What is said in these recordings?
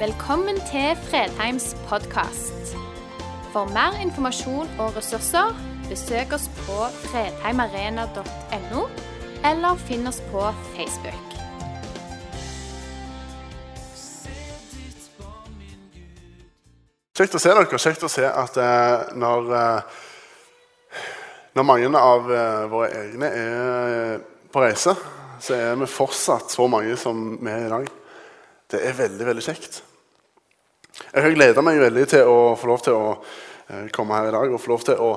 Velkommen til Fredheims podkast. For mer informasjon og ressurser, besøk oss på fredheimarena.no, eller finn oss på Facebook. Kjekt å se dere. Kjekt å se at eh, når, eh, når mange av eh, våre egne er på reise, så er vi fortsatt så mange som vi er i dag. Det er veldig, veldig kjekt. Jeg har gleda meg veldig til å få lov til å eh, komme her i dag og få lov til å,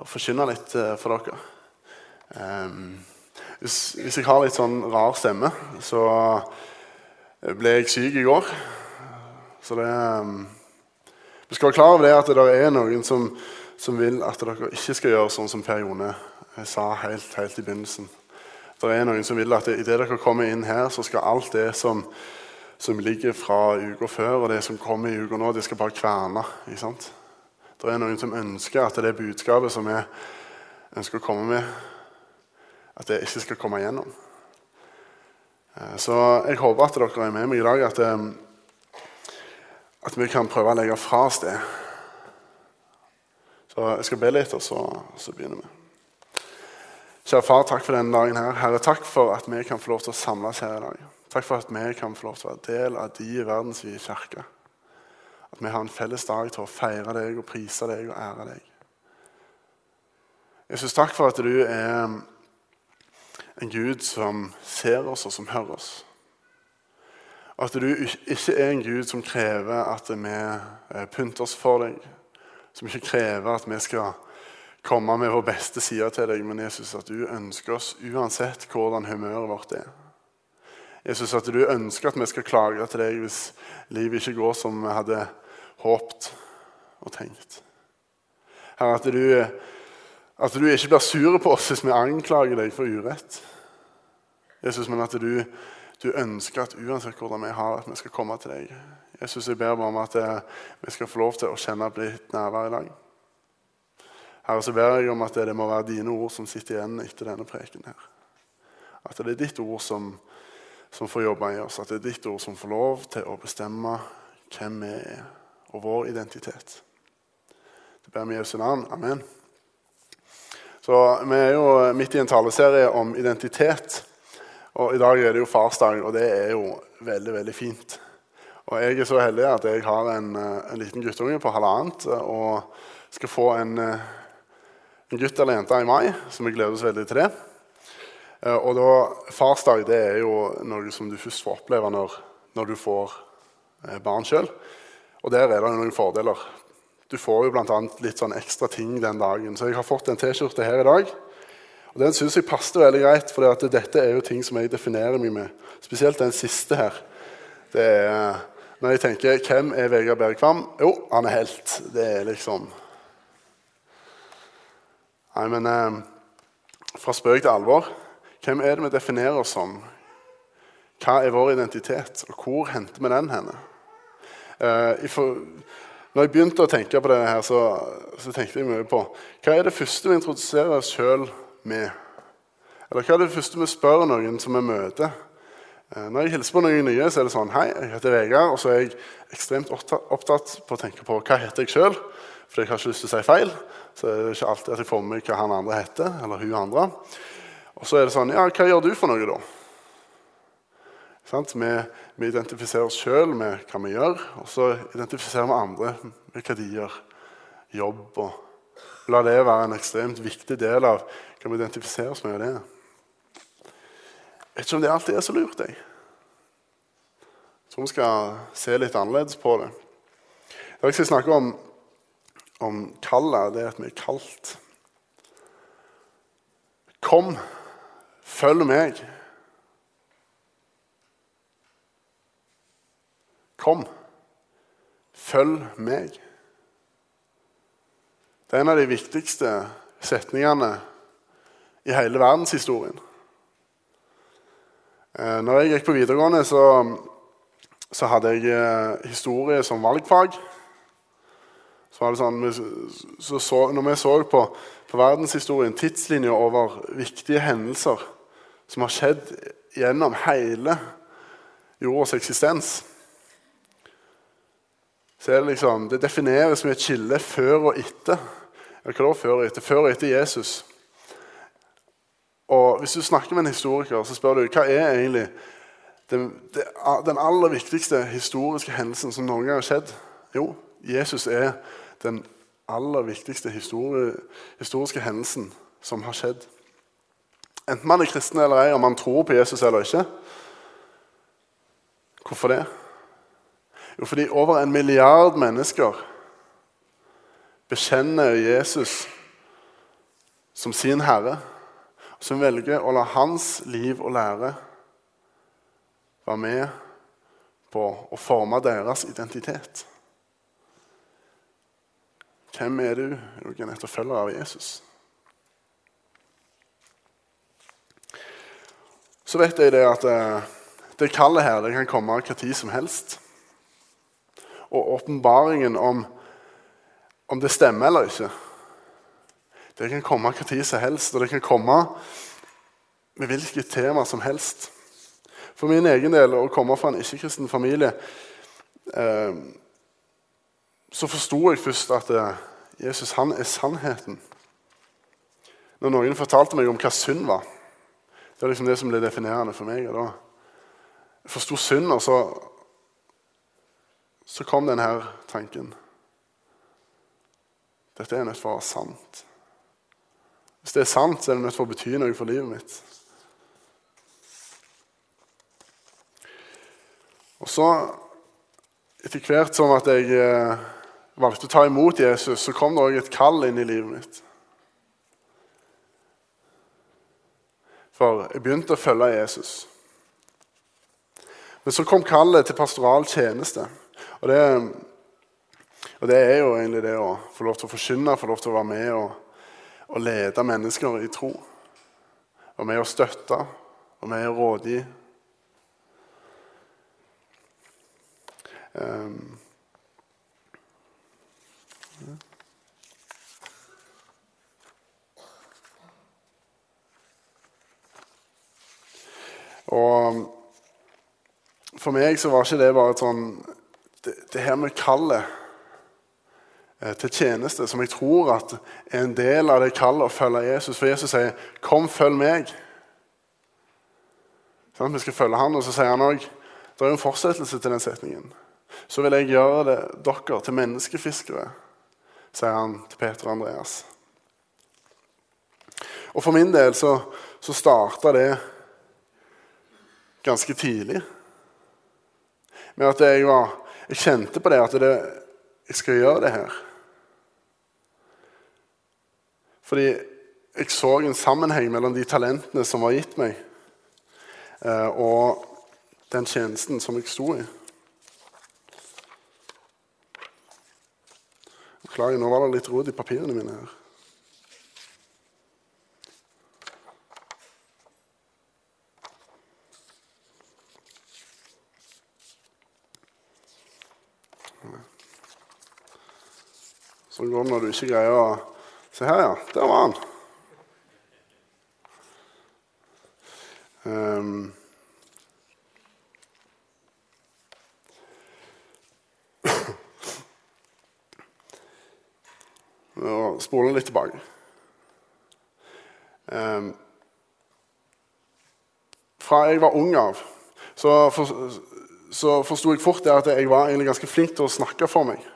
å forkynne litt eh, for dere. Um, hvis, jeg har litt sånn rar stemme, så ble jeg syk i går. Så det um, Vi skal være klar over det at det er noen som, som vil at dere ikke skal gjøre sånn som Per Jone sa helt, helt i begynnelsen. Det er noen som vil at idet dere kommer inn her, så skal alt det som, som ligger fra uka før, og det som kommer i uka nå, det skal bare kverne. ikke sant? Det er noen som ønsker at det budskapet som vi ønsker å komme med, at det ikke skal komme igjennom. Eh, så jeg håper at dere er med meg i dag, at, eh, at vi kan prøve å legge fra oss det. Så jeg skal be litt, og så, så begynner vi. Kjære far, takk for denne dagen. her. Herre, takk for at vi kan få lov til å samles her i dag. Takk for at vi kan få lov til å være del av de verdensvide kirke. At vi har en felles dag til å feire deg og prise deg og ære deg. Jesus, takk for at du er en Gud som ser oss og som hører oss. Og at du ikke er en Gud som krever at vi eh, pynter oss for deg. Som ikke krever at vi skal komme med vår beste side til deg. Men Jesus, at du ønsker oss uansett hvordan humøret vårt er. Jesus, at du ønsker at vi skal klage til deg hvis livet ikke går som vi hadde håpt og tenkt. Herre, at du, at du ikke blir sur på oss hvis vi anklager deg for urett. Jesus, men at du, du ønsker at uansett hvordan vi har at vi skal komme til deg. Jesus, jeg ber bare om at vi skal få lov til å kjenne ditt nærvær i dag. Herre, så ber jeg om at det må være dine ord som sitter igjen etter denne preken. her. At det er ditt ord som, som får jobbe i oss. At det er ditt ord som får lov til å bestemme hvem vi er, og vår identitet. Det ber vi i Jesu navn. Amen. Så Vi er jo midt i en taleserie om identitet. Og I dag er det jo farsdag, og det er jo veldig veldig fint. Og Jeg er så heldig at jeg har en, en liten guttunge på halvannet og skal få en, en gutt eller jente i mai, så vi gleder oss veldig til det. Eh, og da, Farsdag det er jo noe som du først får oppleve når, når du får eh, barn sjøl. Og der er det noen fordeler. Du får jo bl.a. litt sånn ekstra ting den dagen. Så jeg har fått en T-skjorte her i dag. Og Den syns jeg passet veldig greit, for dette er jo ting som jeg definerer meg med. Spesielt den siste her. Det er, når jeg tenker 'Hvem er Vegard Bergkvam?' Jo, han er helt. Det er liksom Nei, men eh, fra spøk til alvor. Hvem er det vi definerer oss som? Hva er vår identitet, og hvor henter vi den henne? For, når jeg begynte å tenke på det her, så, så, tenkte jeg mye på hva er det første vi introduserer oss sjøl med? Eller hva er det første vi spør noen som vi møter? Uh, når jeg hilser på noen nye, så er det sånn Hei, jeg heter Vegard. Og så er jeg ekstremt opptatt på å tenke på hva heter jeg sjøl. For jeg har ikke lyst til å si feil. Så er det ikke alltid at jeg får med meg hva han andre heter. eller hun andre. Og så er det sånn Ja, hva gjør du for noe, da? Vi, vi, identifiserer oss sjøl med hva vi gjør, og så identifiserer vi andre med hva de gjør. Jobb og La det være en ekstremt viktig del av hva vi identifiserer oss med. det. Jeg vet ikke om det alltid er så lurt. jeg. Jeg tror vi skal se litt annerledes på det. Jeg skal snakke om, om kallet, det at vi er kalt. Kom Følg meg. Kom, følg meg. Det er en av de viktigste setningene i hele verdenshistorien. Eh, når jeg gikk på videregående, så, så hadde jeg eh, historie som valgfag. Så var det sånn, så så, Når vi så på, på verdenshistorien, tidslinja over viktige hendelser som har skjedd gjennom hele jordas eksistens, så er det liksom, det defineres som et skille før og etter. Eller hva da før og etter? Før og etter Jesus. Og Hvis du snakker med en historiker, så spør du hva er egentlig den, den aller viktigste historiske hendelsen som noen gang har skjedd. Jo, Jesus er den aller viktigste historiske hendelsen som har skjedd. Enten man er kristen eller ei, om man tror på Jesus eller ikke. Hvorfor det? Jo, fordi over en milliard mennesker bekjenner Jesus som sin herre, som velger å la hans liv og lære være med på å forme deres identitet. Hvem er du? Er Du ikke en etterfølger av Jesus. Så vet jeg det at eh, det kallet her det kan komme hva tid som helst. Og åpenbaringen om, om det stemmer eller ikke, det kan komme hva tid som helst. Og det kan komme med hvilket tema som helst. For min egen del, å komme fra en ikke-kristen familie eh, så forsto jeg først at eh, Jesus han er sannheten. Når noen fortalte meg om hva synd var, det var liksom det som ble definerende for meg. da Jeg forsto synd, og så, så kom denne tanken. Dette er nødt til å være sant. Hvis det er sant, så er det nødt til å bety noe for livet mitt. Og så, etter hvert som at jeg eh, valgte å ta imot Jesus, så kom det òg et kall inn i livet mitt. For jeg begynte å følge Jesus. Men så kom kallet til pastoral tjeneste. Og det, og det, er jo egentlig det å få lov til å forkynne, få lov til å være med og, og lede mennesker i tro. Være med å støtte, være med å rådgi. Um, og for meg så var ikke det bare sånn Det, det her med kallet eh, til tjeneste, som jeg tror at er en del av det kallet å følge Jesus. For Jesus sier 'Kom, følg meg'. Sånn, vi skal følge han, Og så sier han òg Det er jo en fortsettelse til den setningen. Så vil jeg gjøre det, dere til menneskefiskere sier han til Peter og Andreas. Og For min del så, så starta det ganske tidlig. Med at jeg, var, jeg kjente på det at det, jeg skal gjøre det her. Fordi jeg så en sammenheng mellom de talentene som var gitt meg, eh, og den tjenesten som jeg sto i. Beklager, nå var det litt rot i papirene mine her. Sånn går det når du ikke greier å Se her, ja. Der var han. Um, og spole litt tilbake. Um, fra jeg var ung av, så, for, så forsto jeg fort at jeg var egentlig ganske flink til å snakke for meg.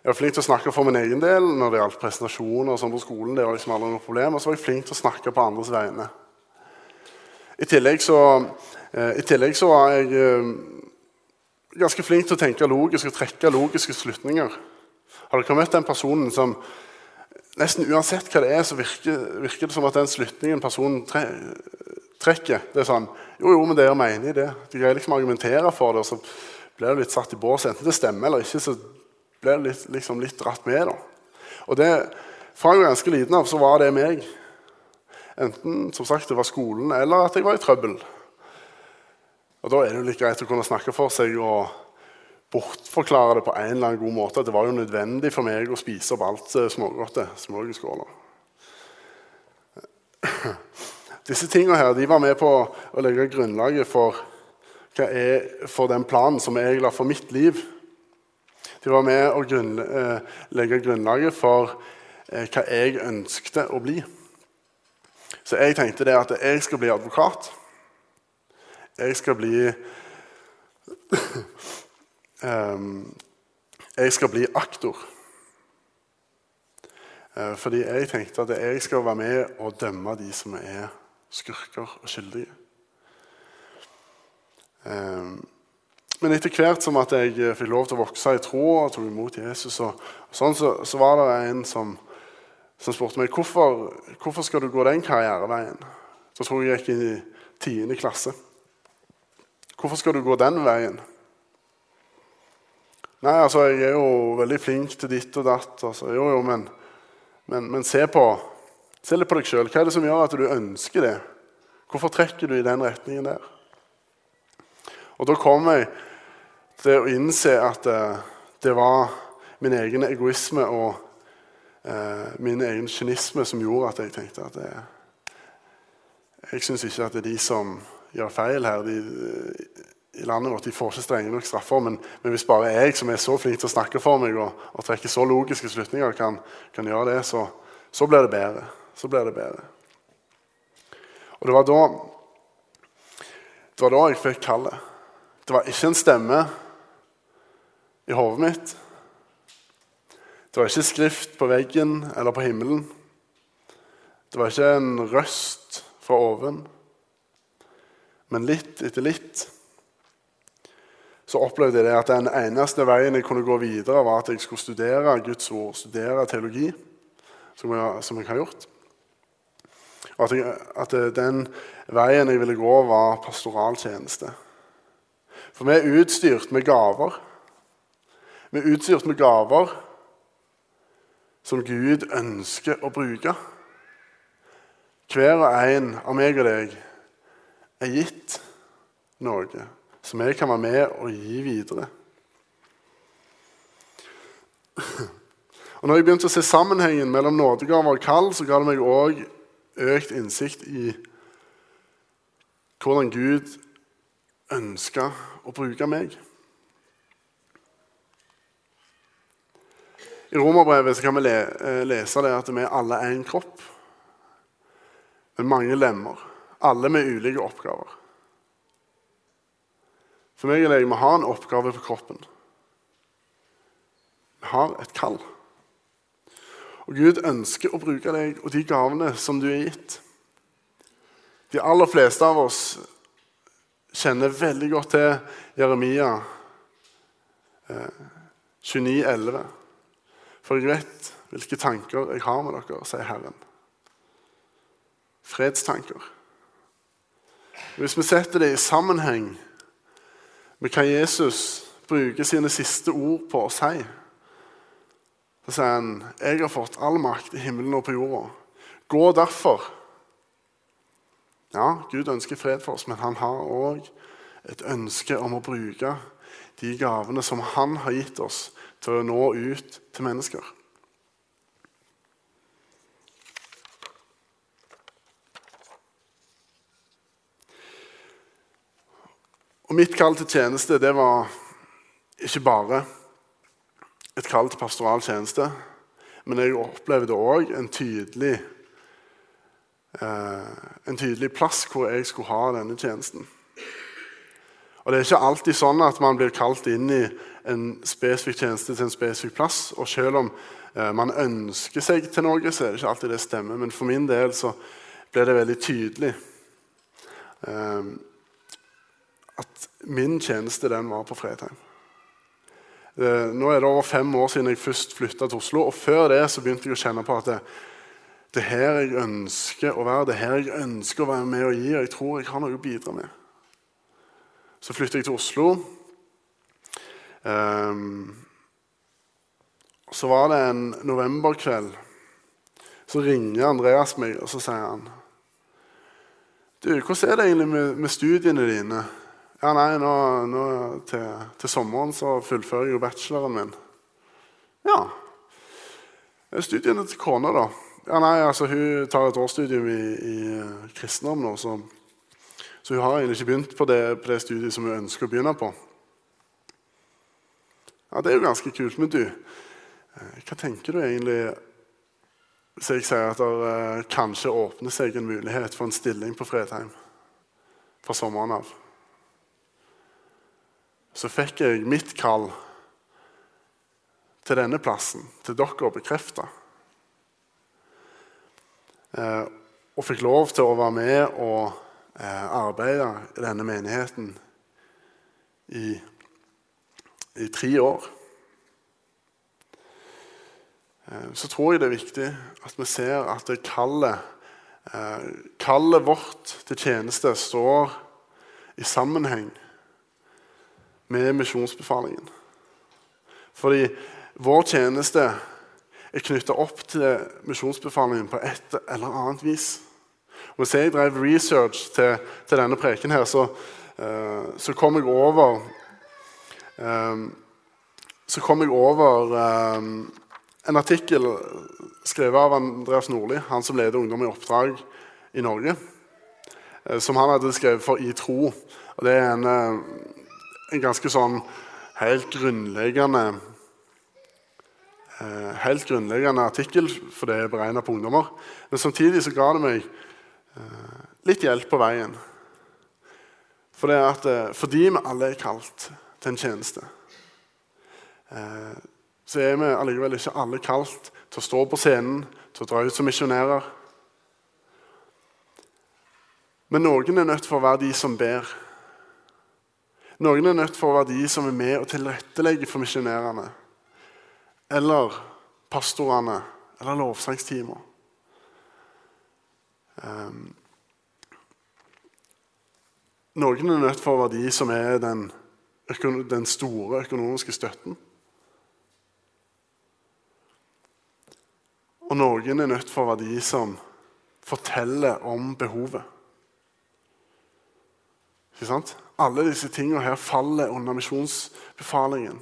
Jeg var flink til å snakke for min egen del når det gjaldt presentasjoner og sånn på skolen. det var liksom aldri noe problem, Og så var jeg flink til å snakke på andres vegne. I tillegg så, uh, i tillegg så var jeg uh, ganske flink til å tenke logisk og trekke logiske slutninger. Har dere møtt den personen som nesten uansett hva det er, så virker, virker det som at den slutningen personen tre, trekker Det er sånn Jo, jo, men dere mener det. De greier liksom å argumentere for det, og så blir det litt satt i bås. Enten det stemmer eller ikke, så det litt, liksom litt dratt med. da. Og det, Fra jeg var ganske liten av så var det meg. Enten som sagt, det var skolen eller at jeg var i trøbbel. Og Da er det jo litt greit å kunne snakke for seg og bortforklare det på en eller annen god måte. At det var jo nødvendig for meg å spise opp alt eh, smågodtet. Smørgårdsskåler. Disse tingene her, de var med på å legge grunnlaget for, for den planen som jeg la for mitt liv. De var med å eh, legge grunnlaget for eh, hva jeg ønskte å bli. Så jeg tenkte det at jeg skal bli advokat. Jeg skal bli um, Jeg skal bli aktor. Uh, fordi jeg tenkte at jeg skal være med og dømme de som er skurker og skyldige. Men etter hvert som at jeg fikk lov til å vokse i tro og tok imot Jesus, og, sånn, så, så, var det en som, som spurte meg hvorfor, hvorfor skal du gå den karriereveien. Da tror jeg jeg gikk i tiende klasse. Hvorfor skal du gå den veien? Nei, altså, jeg er jo veldig flink til ditt og datt. Altså. Jo, jo, men, men, men se, på, se litt på deg sjøl. Hva er det som gjør at du ønsker det? Hvorfor trekker du i den retningen der? Og da kom jeg til å innse at uh, det var min egen egoisme og uh, min egen kynisme som gjorde at jeg tenkte at det, Jeg syns ikke at det er de som gjør feil her de, i landet vårt, de får ikke strenge nok straffer. Men, men, hvis bare jeg, som er så flink til å snakke for meg og, og trekke så logiske slutninger, kan, kan gjøre det, så, så, blir det bedre. Så blir det bedre. Og det var da, det var da jeg fikk kallet. Det var ikke en stemme i hodet mitt. Det var ikke skrift på veggen eller på himmelen. Det var ikke en røst fra oven. Men litt etter litt så opplevde jeg at den eneste veien jeg kunne gå videre, var at jeg skulle studere Guds ord, studere teologi, som jeg, som jeg har gjort. Og at, jeg, at, den veien jeg ville gå, var pastoraltjeneste. For vi er utstyrt med gaver vi er utstyrt med gaver som Gud ønsker å bruke. Hver og en av meg og deg er gitt noe som vi kan være med og gi videre. Og når jeg begynte å se sammenhengen mellom nådegaver og kall, så ga det meg òg økt innsikt i hvordan Gud ønska å bruke meg. I Romerbrevet kan vi le, lese det at vi alle er en kropp med mange lemmer. Alle med ulike oppgaver. For meg og deg, vi har en oppgave på kroppen. Vi har et kall. Og Gud ønsker å bruke deg og de gavene som du er gitt. De aller fleste av oss kjenner veldig godt til Jeremia eh, 29,11. For jeg vet hvilke tanker jeg har med dere, sier Herren. Fredstanker. Hvis vi setter det i sammenheng med hva Jesus bruker sine siste ord på å si, så sier han jeg har fått all makt i himmelen og på jorda. Gå derfor. Ja, Gud ønsker fred for oss, men han har òg et ønske om å bruke de gavene som han har gitt oss, til å nå ut til mennesker. Og Mitt kall til tjeneste det var ikke bare et kall til pastoral tjeneste, men jeg opplevde òg en eh, en tydelig plass hvor jeg skulle ha denne tjenesten. Og Det er ikke alltid sånn at man blir kalt inn i en spesifikk tjeneste til en spesifikk plass. Og selv om eh, man ønsker seg til noe, så er det ikke alltid det stemmer. Men for min del så ble det veldig tydelig eh, at min tjeneste den var på Fredheim. Eh, nå er det over fem år siden jeg først flytta til Oslo. Og før det så begynte jeg å kjenne på at det, det er her jeg ønsker å være, det er her jeg ønsker å være med og gi. Og jeg tror jeg har noe å bidra med. Så flyttet jeg til Oslo. Um, så var det en novemberkveld. Så ringer Andreas meg, og så sier han Du, hvordan er det egentlig med, med studiene dine? Ja, nei, nå, nå til, til, sommeren så fullfører jeg jo bacheloren min. Ja. Studiene til kona, da? Ja, nei, altså Hun tar et årsstudium i, i kristendom nå, så så hun har egentlig ikke begynt på det, på det studiet som hun ønsker å begynne på. Ja, det er jo ganske kult. Men du, eh, hva tenker du egentlig hvis jeg sier at det eh, kanskje åpner seg en mulighet for en stilling på Fredheim fra sommeren av? Så fikk jeg mitt kall til denne plassen, til dere, bekrefta. Eh, og fikk lov til å være med og eh, arbeide i denne menigheten i, i tre år. Eh, så tror jeg det er viktig at vi ser at kallet, eh, kallet vårt til tjeneste står i sammenheng med misjonsbefalingen. Fordi vår tjeneste er knytta opp til misjonsbefalingen på et eller annet vis. Og Hvis jeg drev research til, til denne preken, her, så, uh, så kom jeg over um, Så kom jeg over um, en artikkel skrevet av Andreas Nordli, han som leder Ungdom i oppdrag i Norge. Uh, som han hadde skrevet for I tro. Og Det er en, en ganske sånn helt grunnleggende helt grunnleggende artikkel, for det er beregna på ungdommer. Men samtidig så ga det meg litt hjelp på veien. For det at, eh, fordi vi alle er kalt til en tjeneste, så er vi allikevel ikke alle kalt til å stå på scenen, til å dra ut som misjonærer. Men noen er nødt for å være de som ber. Noen er nødt for å være de som er med og tilrettelegger for misjonærene eller pastorene eller lovsangsteamet. Um, noen er nødt for å være de som er den, den store økonomiske støtten. Og noen er nødt for å være de som forteller om behovet. Ikke sant? Alle disse tingene her faller under misjonsbefalingen.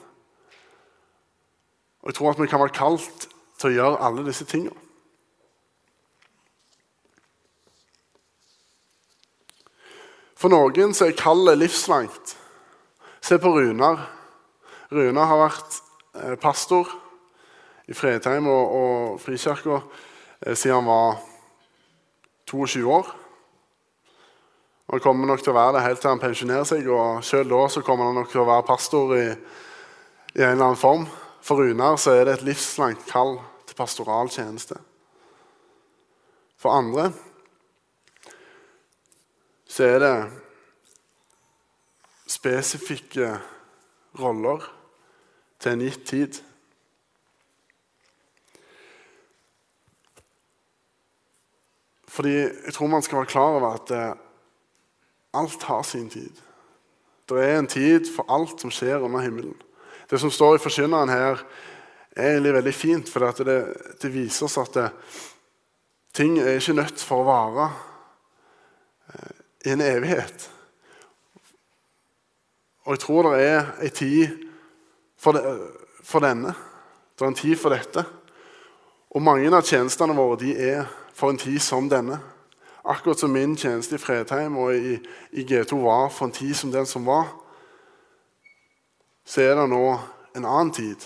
Og jeg tror at vi kan være kalt til å gjøre alle disse tingene. For noen så er kallet livslangt. Se på Runar. Runar har vært eh, pastor i Fredheim og, og Frikirka eh, siden han var 22 år. Han kommer nok til å være det helt til han pensjonerer seg, og selv da så kommer han nok til å være pastor i, i en eller annen form. For Runar så er det et livslangt kall til pastoral tjeneste. For andre så er det spesifikke roller til en gitt tid. Fordi jeg tror man skal være klar over at eh, alt har sin tid. Det er en tid for alt som skjer under himmelen. Det som står i Forkynneren her, er egentlig veldig fint, for det, det, viser oss at det, ting er ikke nødt for å vare eh, i en evighet. Og jeg tror det er en tid for, det, for, denne. Det er en tid for dette. Og mange av tjenestene våre de er for en tid som denne. Akkurat som min tjeneste i Fredheim og i, i G2 var for en tid som den som var så er det nå en annen tid.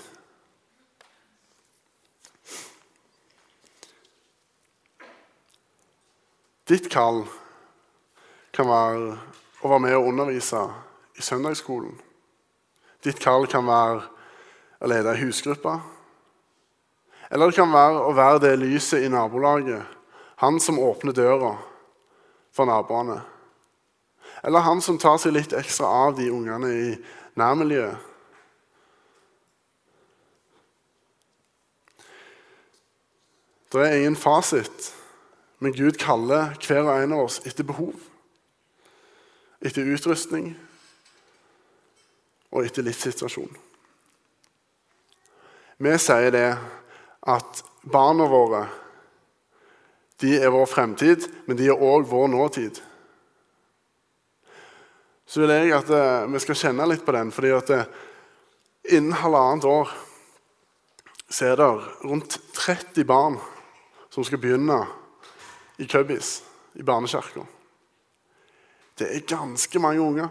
Ditt kall kan være å være med og undervise i søndagsskolen. Ditt kall kan være å lede ei husgruppe. Eller det kan være å være det lyset i nabolaget, han som åpner døra for naboene. Eller han som tar seg litt ekstra av de ungene i nærmiljøet. Det er ingen fasit, men Gud kaller hver og en av oss etter behov. Etter utrustning og etter livssituasjon. Vi sier det at barna våre de er vår fremtid, men de er òg vår nåtid. Så vil jeg at eh, vi skal kjenne litt på den, fordi at eh, innen halvannet år så er det rundt 30 barn som skal begynne i Cubbies, i barnekirka. Det er ganske mange unger.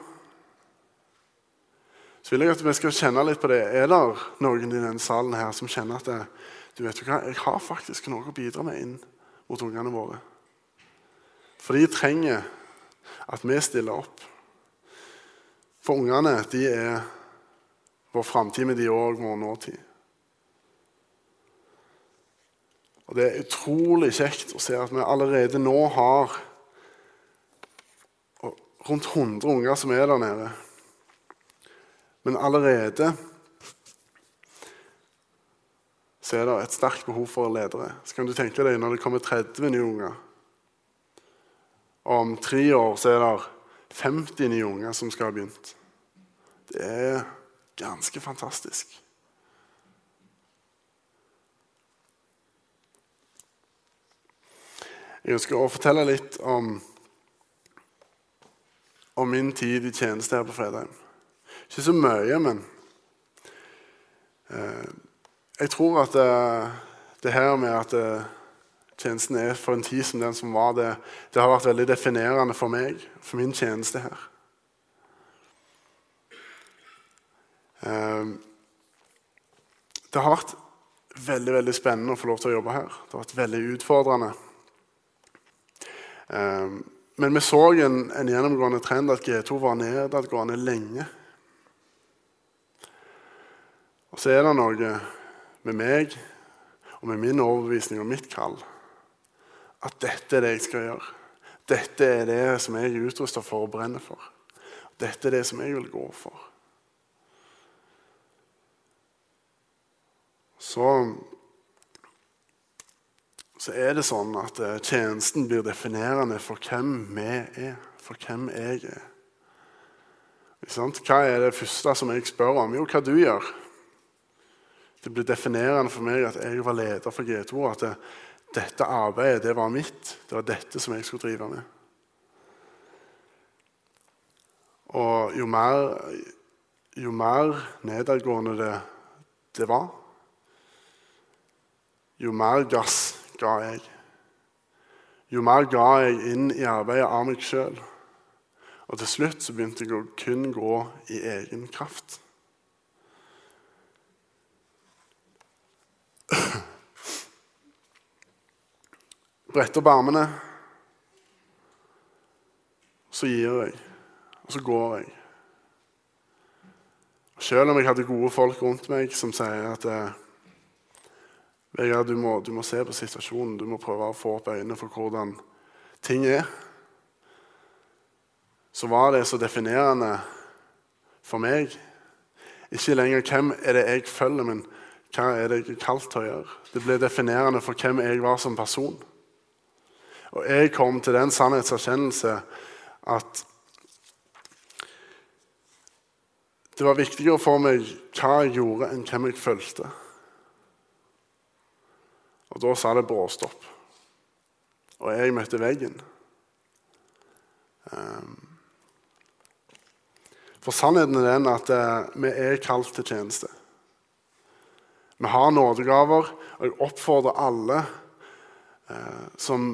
så vil jeg at vi skal kjenne litt på det. Er det noen i denne salen her som kjenner at det, du vet hva, jeg har faktisk noe å bidra med inn mot ungene våre? For de trenger at vi stiller opp. For ungene de er vår framtid, men de er òg vår nåtid. Og Det er utrolig kjekt å se at vi allerede nå har rundt 100 unger som er der nede. Men allerede så er det et sterkt behov for ledere. Så kan du tenke deg når det kommer 30 nye unger. Om tre år så er det 50 nye unger som skal ha begynt. Det er ganske fantastisk. Jeg ønsker å fortelle litt om, om min tid i tjeneste her på Fredheim. Ikke så mye, men eh, jeg tror at eh, det, her med at eh, tjenesten er for en tid som den som var, det, det har vært veldig definerende for meg, for min tjeneste her. Det har vært veldig veldig spennende å få lov til å jobbe her. Det har vært veldig utfordrende. Men vi så en, en gjennomgående trend at G2 var nedadgående lenge. Og så er det noe med meg og med min overbevisning og mitt kall at dette er det jeg skal gjøre. Dette er det som jeg er utrusta for å brenne for. Dette er det som jeg vil gå for. Så så er det sånn at eh, tjenesten blir definerende for hvem vi er, for hvem jeg er. Hva er det første som jeg spør om? Jo, hva du gjør. Det blir definerende for meg at jeg var leder for G2. At det, dette arbeidet det var mitt. Det var dette som jeg skulle drive med. Og jo mer, jo mer nedadgående det, det var, jo mer gass ga jeg. Jo mer ga jeg inn i arbeidet av meg sjøl. Og til slutt så begynte jeg å kun gå i egen kraft. Brette opp armene, så gir jeg, og så går jeg. Selv om jeg hadde gode folk rundt meg som sier at eh, Vegard, du må, du må se på situasjonen. Du må prøve å få opp øynene for hvordan ting er. Så var det så definerende for meg ikke lenger hvem er det jeg følger, men hva er det jeg er kalt til å gjøre. Det ble definerende for hvem jeg var som person. Og jeg kom til den sannhetserkjennelse at det var viktigere for meg hva jeg gjorde, enn hvem jeg fulgte. Og da sa det bråstopp. Og jeg møtte veggen. Ehm. For sannheten er den at eh, vi er kalt til tjeneste. Vi har nådegaver, og jeg oppfordrer alle eh, som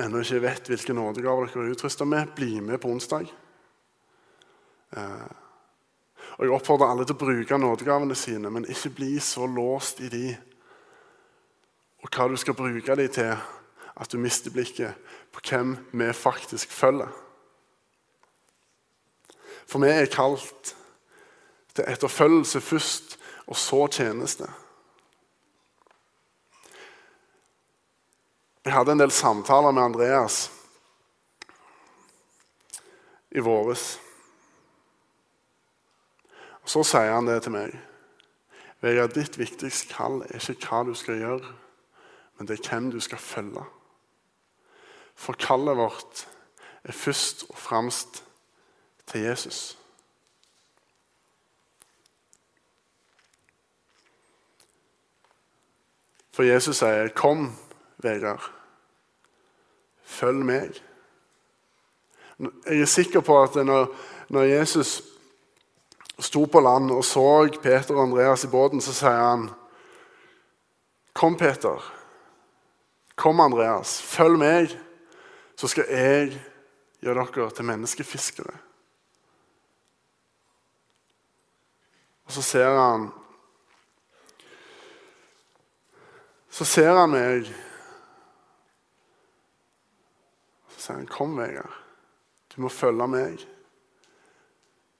ennå ikke vet hvilke nådegaver dere er utrusta med, bli med på onsdag. Eh, og jeg oppfordrer alle til å bruke nådegavene sine, men ikke bli så låst i de og hva du skal bruke dem til, at du mister blikket på hvem vi faktisk følger. For vi er kalt til etterfølgelse først, og så tjeneste. Jeg hadde en del samtaler med Andreas i våres. Og Så sier han det til meg. Vegard, ditt viktigste kall er ikke hva du skal gjøre, men det er hvem du skal følge. For kallet vårt er først og fremst til Jesus. For Jesus sier, 'Kom, Vegard. Følg meg.' Jeg er sikker på at når, når Jesus sto på land og så Peter og Andreas i båten, så sier han, 'Kom, Peter.' Kom, Andreas, følg meg, så skal jeg gjøre dere til menneskefiskere. Og så ser han Så ser han meg. Så sier han, 'Kom, Vegard. Du må følge meg.'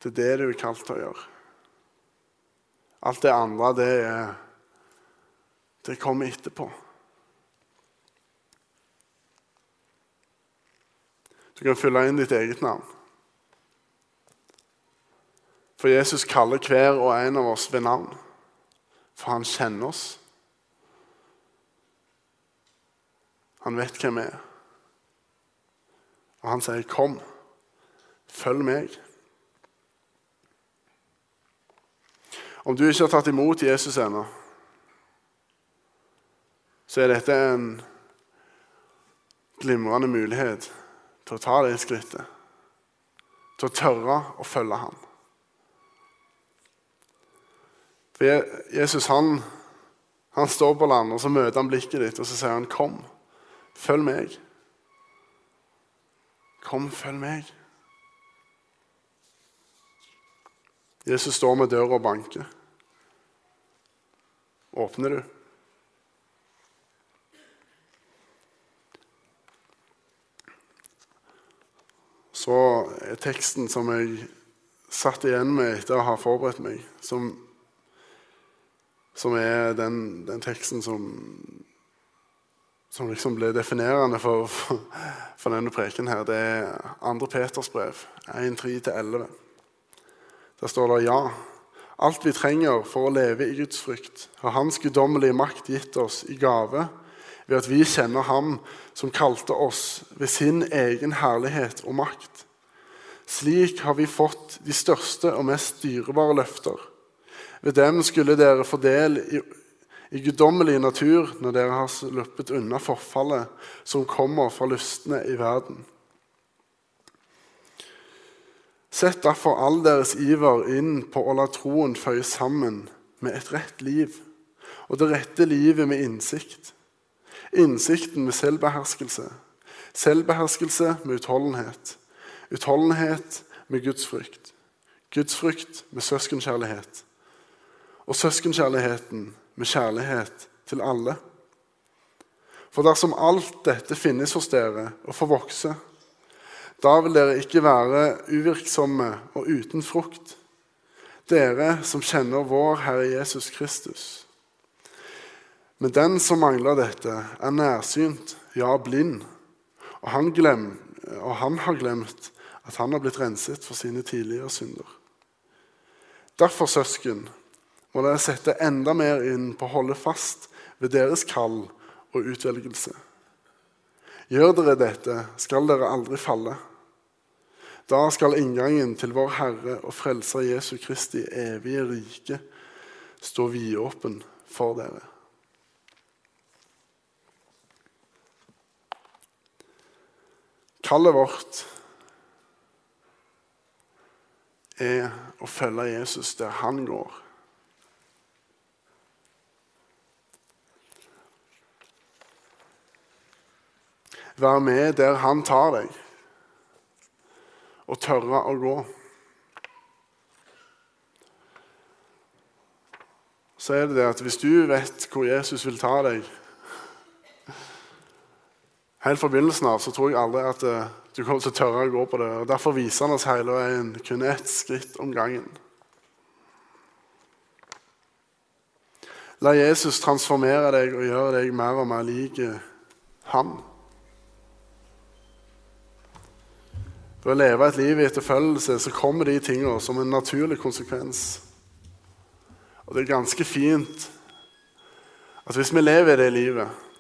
Det er det du er kalt til å gjøre. Alt det andre, det Det kommer etterpå. Du kan fylle inn ditt eget navn. For Jesus kaller hver og en av oss ved navn. For han kjenner oss. Han vet hvem vi er. Og han sier, 'Kom, følg meg'. Om du ikke har tatt imot Jesus ennå, så er dette en glimrende mulighet til å ta det skrittet. Til å tørre å følge ham. For Jesus han, han står på land, og så møter han blikket ditt, og så sier han, 'Kom, følg meg'. Kom, følg meg. Jesus står med døra og banker. Åpner du? Så er teksten som jeg satt igjen med etter å ha forberedt meg, som, som er den, den, teksten som, som liksom ble definerende for, for, for denne preken her, det er 2. Peters brev, 1.3-11. Der står det ja. Alt vi trenger for å leve i Guds frykt, har Hans guddommelige makt gitt oss i gave ved at vi kjenner Ham som kalte oss ved sin egen herlighet og makt. Slik har vi fått de største og mest dyrebare løfter. Ved dem skulle dere få del i, i guddommelig natur når dere har sluppet unna forfallet som kommer fra lystne i verden. Sett derfor all deres iver inn på å la troen føye sammen med et rett liv, og det rette livet med innsikt. Innsikten med selvbeherskelse, selvbeherskelse med utholdenhet, utholdenhet med gudsfrykt, gudsfrykt med søskenkjærlighet, og søskenkjærligheten med kjærlighet til alle. For dersom alt dette finnes hos dere og får vokse, da vil dere ikke være uvirksomme og uten frukt, dere som kjenner vår Herre Jesus Kristus. Men den som mangler dette, er nærsynt, ja, blind, og han, glem, og han har glemt at han har blitt renset for sine tidligere synder. Derfor, søsken, må dere sette enda mer inn på å holde fast ved deres kall og utvelgelse. Gjør dere dette, skal dere aldri falle. Da skal inngangen til vår Herre og Frelser Jesu Kristi evige rike stå vidåpen for dere. Kallet vårt er å følge Jesus der han går. Være med der han tar deg og tørre å gå. Så er det det at hvis du vet hvor Jesus vil ta deg Helt fra begynnelsen av så tror jeg aldri at eh, du kommer til å tørre å gå på det. og Derfor viser han oss hele veien kun ett skritt om gangen. La Jesus transformere deg og gjøre deg mer og mer lik han. Ved å leve et liv i etterfølgelse så kommer de tingene som en naturlig konsekvens. Og det er ganske fint at hvis vi lever i det livet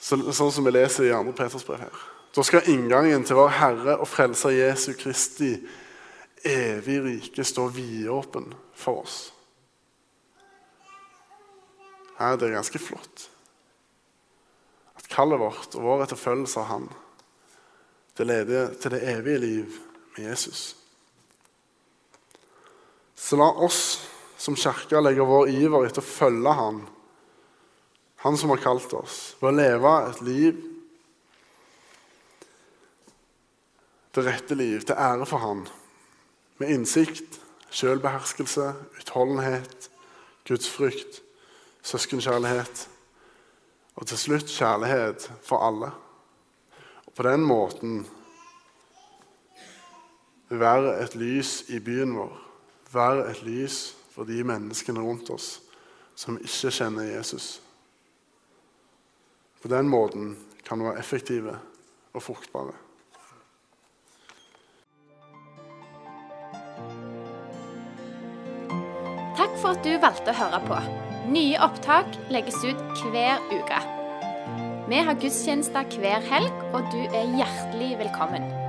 så, Sånn som vi leser i 2. Peters brev her Da skal inngangen til vår Herre og Frelser Jesu Kristi evig rike stå vidåpen for oss. Her, det er ganske flott. At kallet vårt og vår etterfølgelse av Han det leder til det evige liv med Jesus. Så la oss som kirke legge vår iver etter å følge Han, Han som har kalt oss, ved å leve et liv det rette liv, til ære for Han, med innsikt, selvbeherskelse, utholdenhet, gudsfrykt, søskenkjærlighet og til slutt kjærlighet for alle. Og på den måten være et lys i byen vår, være et lys for de menneskene rundt oss som ikke kjenner Jesus. På den måten kan vi være effektive og fruktbare. Takk for at du valgte å høre på. Nye opptak legges ut hver uke. Vi har gudstjenester hver helg, og du er hjertelig velkommen.